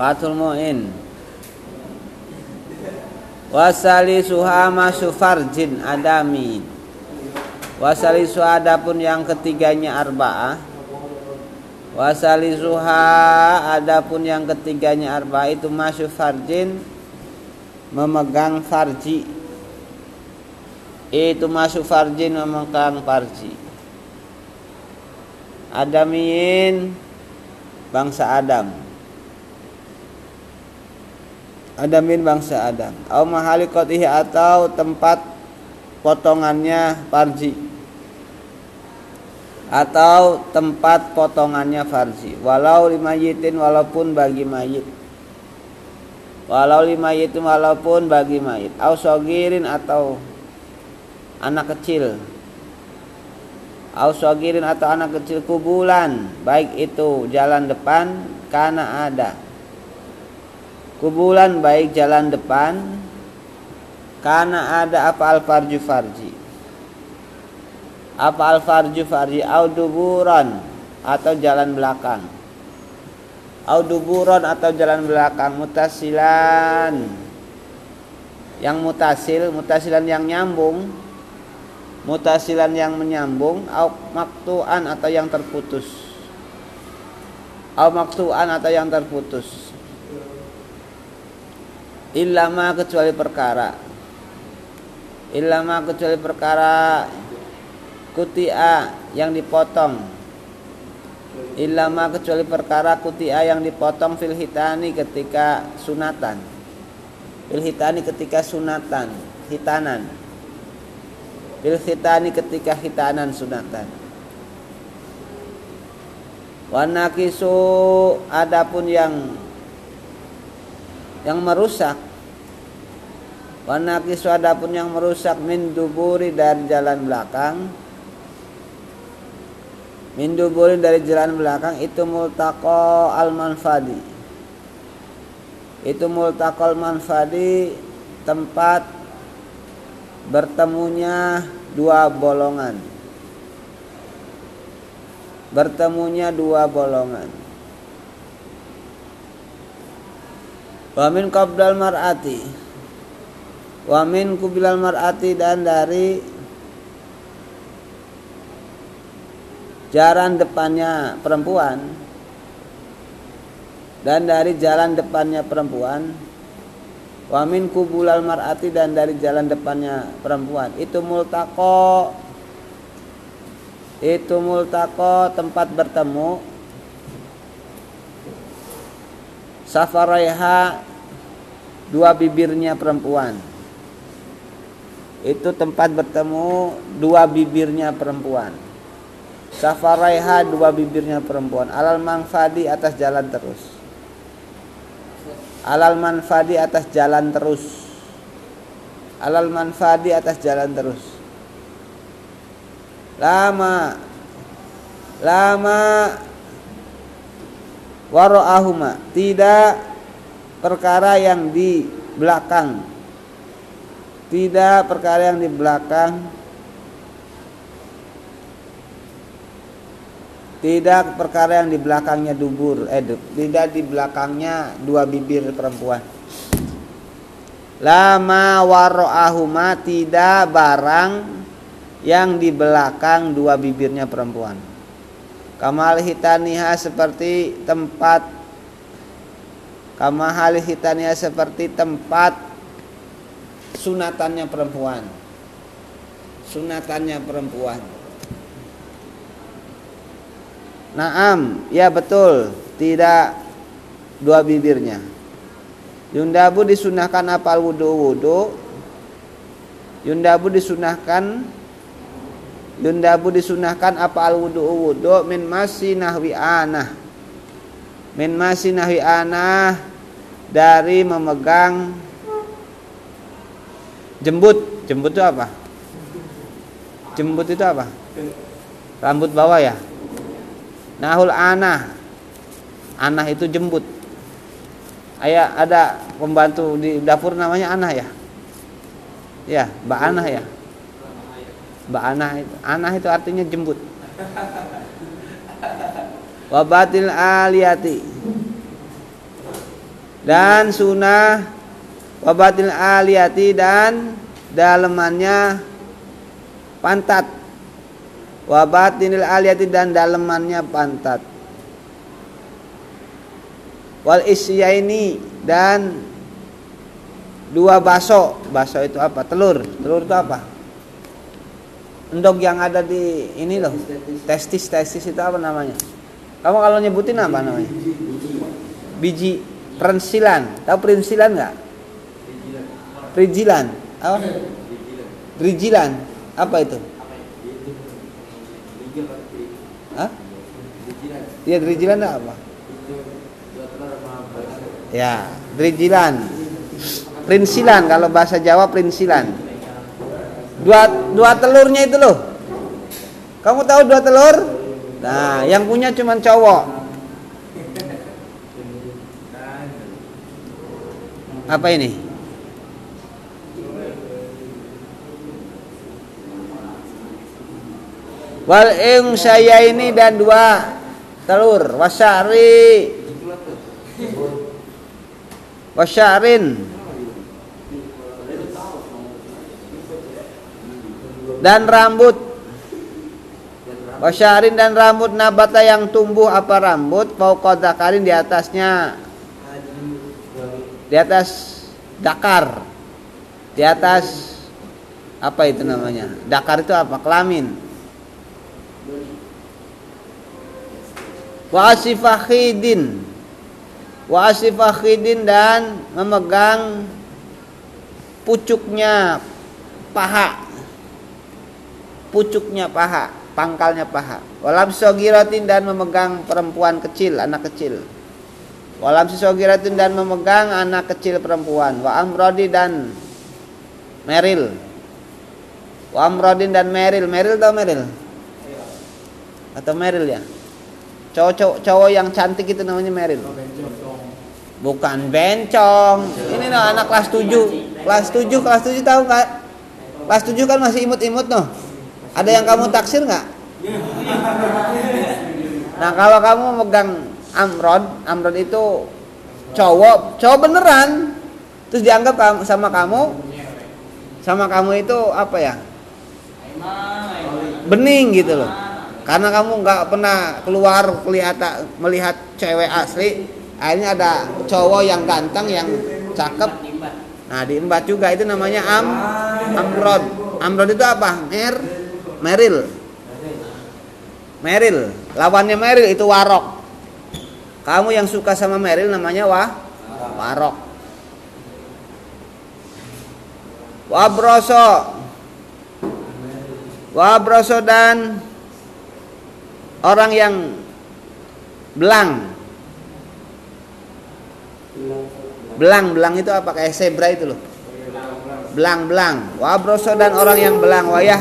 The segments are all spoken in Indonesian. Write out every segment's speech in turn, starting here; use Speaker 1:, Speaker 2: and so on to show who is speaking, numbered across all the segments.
Speaker 1: Fathul Mu'in. Wasali suhama sufarjin adami. Wasali suhada pun yang ketiganya arba'ah. Wasali suha adapun yang ketiganya arba itu masuk farjin memegang farji. Itu masuk farjin memegang farji. Adamiin bangsa Adam Adamin bangsa Adam. Au mahalikotihi atau tempat potongannya farji atau tempat potongannya farji walau lima yitin walaupun bagi mayit. Walau lima yitin walaupun bagi mayit. Au sogirin atau anak kecil. Au sogirin atau anak kecil kubulan. Baik itu jalan depan karena ada kubulan baik jalan depan karena ada apa al farju farji. Apa al farju farji au duburan atau jalan belakang. Au duburan atau jalan belakang mutasilan. Yang mutasil mutasilan yang nyambung. Mutasilan yang menyambung au maktuan atau yang terputus. Au maktuan atau yang terputus Illama kecuali perkara. Illama kecuali perkara Kutia yang dipotong. Illama kecuali perkara kutia yang dipotong fil hitani ketika sunatan. Fil hitani ketika sunatan Hitanan. Fil hitani ketika hitanan sunatan. Wanakisu adapun yang yang merusak. Warna kiswada pun yang merusak min duburi dari jalan belakang. Min duburi dari jalan belakang itu multaqo al manfadi itu multaqo al manfadi tempat bertemunya dua bolongan. Bertemunya dua bolongan Wamin qabdal mar'ati. Wamin kubilal mar'ati dan dari Jalan depannya perempuan. Dan dari jalan depannya perempuan. Wamin kubulal mar'ati dan dari jalan depannya perempuan. Itu multako Itu multako tempat bertemu Safaraiha dua bibirnya perempuan. Itu tempat bertemu dua bibirnya perempuan. Safaraiha dua bibirnya perempuan. Alal manfadi atas jalan terus. Alal manfadi atas jalan terus. Alal manfadi atas jalan terus. Lama. Lama waro'ahuma tidak perkara yang di belakang. Tidak perkara yang di belakang. Tidak perkara yang di belakangnya dubur. Eh tidak di belakangnya dua bibir perempuan. Lama waro'ahuma tidak barang yang di belakang dua bibirnya perempuan kamal hitaniha seperti tempat kamahal hitaniha seperti tempat sunatannya perempuan sunatannya perempuan Naam, ya betul, tidak dua bibirnya. Yundabu disunahkan apal wudu wudu. Yundabu disunahkan Yundabu disunahkan apa al wudu wudu min masih nahwi anah. Min masih nahwi anah dari memegang jembut. Jembut itu apa? Jembut itu apa? Rambut bawah ya? Nahul anah. Anah itu jembut. Ayah ada pembantu di dapur namanya anah ya? Ya mbak anah ya Mbak Anah itu. Anah itu artinya jembut. Wabatil aliyati. dan sunnah wabatil aliyati dan dalemannya pantat wabatinil aliyati dan dalemannya pantat wal isyaini dan dua baso baso itu apa telur telur itu apa endog yang ada di ini loh testis testis itu apa namanya? Kamu kalau nyebutin apa namanya? Biji prensilan. Tahu prensilan nggak? Rijilan apa? Rijilan apa itu? Hah? Iya rijilan apa? Ya, drijilan. Prinsilan kalau bahasa Jawa prinsilan. Dua dua telurnya itu loh. Kamu tahu dua telur? Nah, yang punya cuma cowok. Apa ini? Wal ing saya ini dan dua telur wasari wasyarin dan rambut. Wasyarin dan rambut nabata yang tumbuh apa rambut? Fauqadzakarin di atasnya. Di atas dakar di atas apa itu namanya? Dakar itu apa? Kelamin. Wa asifakhidin wa dan memegang pucuknya paha pucuknya paha pangkalnya paha walam sogiratin dan memegang perempuan kecil anak kecil walam sogiratin dan memegang anak kecil perempuan wa amrodi dan meril wa amrodin dan meril meril tau meril atau meril ya cowok cowok yang cantik itu namanya meril Bukan bencong. Ini no anak kelas 7. Kelas 7, kelas 7 tahu nggak? Kelas 7 kan masih imut-imut noh. Ada yang kamu taksir nggak? Nah kalau kamu megang amrod, amrod itu cowok, cowok beneran. Terus dianggap sama kamu, sama kamu itu apa ya? Bening gitu loh. Karena kamu nggak pernah keluar kelihatan melihat cewek asli, akhirnya ada cowok yang ganteng yang cakep nah diembat juga itu namanya am amrod amrod itu apa mer meril. Meril. Lawannya meril itu warok. Kamu yang suka sama meril namanya wah warok. Wabroso wabroso dan orang yang belang Belang, belang itu apa? Kayak zebra itu loh. Belang, belang. Wabroso dan orang yang belang. Wayah,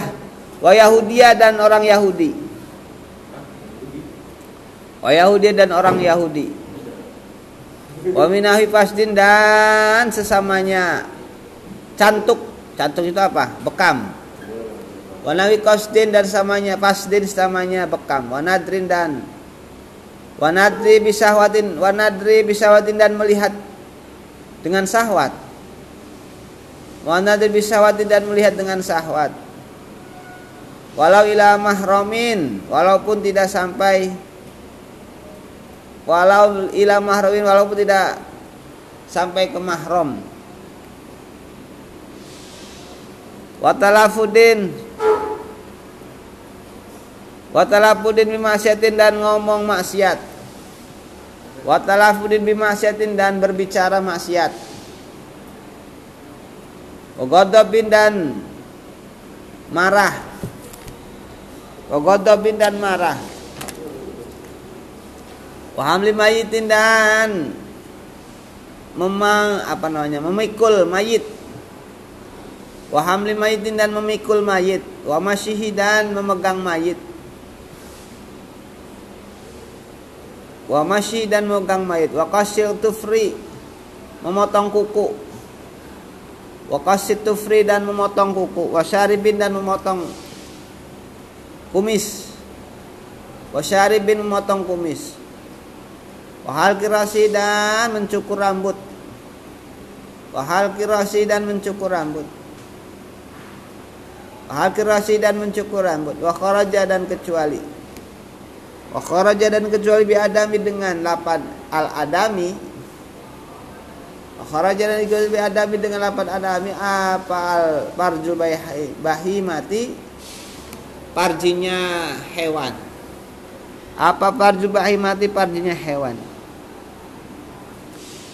Speaker 1: Wayahudia dan orang Yahudi. Wayahudia dan orang Yahudi. Waminahi fasdin dan sesamanya cantuk. Cantuk itu apa? Bekam. Wanawi kosdin dan samanya fasdin samanya bekam. Wanadrin dan Wanadri bisahwatin wanadri bisahwatin dan melihat dengan sahwat. Wanadri bisahwatin dan melihat dengan sahwat. Walau ila mahromin walaupun tidak sampai. Walau ila mahromin walaupun tidak sampai ke mahrom. Watalafudin Watalafudin bimasyatin dan ngomong maksiat. Watalafudin bimasyatin dan berbicara maksiat. Wagodobin dan marah Wagodobin dan marah. Wahamli mayitin dan memang apa namanya memikul mayit. Wahamli mayitin dan memikul mayit. Wa masyihi dan memegang mayit. Wa masyi dan megang mayit. Wa kasir tufri memotong kuku. Wa kasir tufri dan memotong kuku. Wa syaribin dan memotong kumis wa syaribin memotong kumis wa hal kirasi dan mencukur rambut Wahal kirasi dan mencukur rambut. Wahal kirasi dan mencukur rambut. Wa kharaja dan kecuali. Wa kharaja dan kecuali bi adami dengan lapan al adami. Wa kharaja dan kecuali bi adami dengan lapan adami apa al parju bahimati parjinya hewan. Apa parju bahimati parjinya hewan?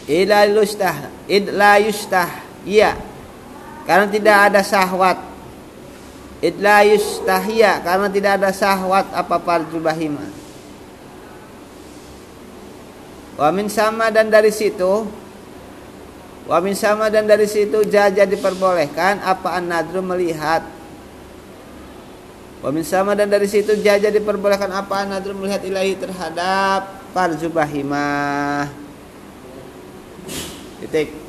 Speaker 1: Ila yustah iya. Karena tidak ada sahwat. Idla yustahia karena tidak ada sahwat apa farju bahima wa min sama dan dari situ wa min sama dan dari situ jaja diperbolehkan apa an-nadru melihat wa min sama dan dari situ jaja diperbolehkan apa? An-nadru melihat ilahi terhadap farju bahimah. Titik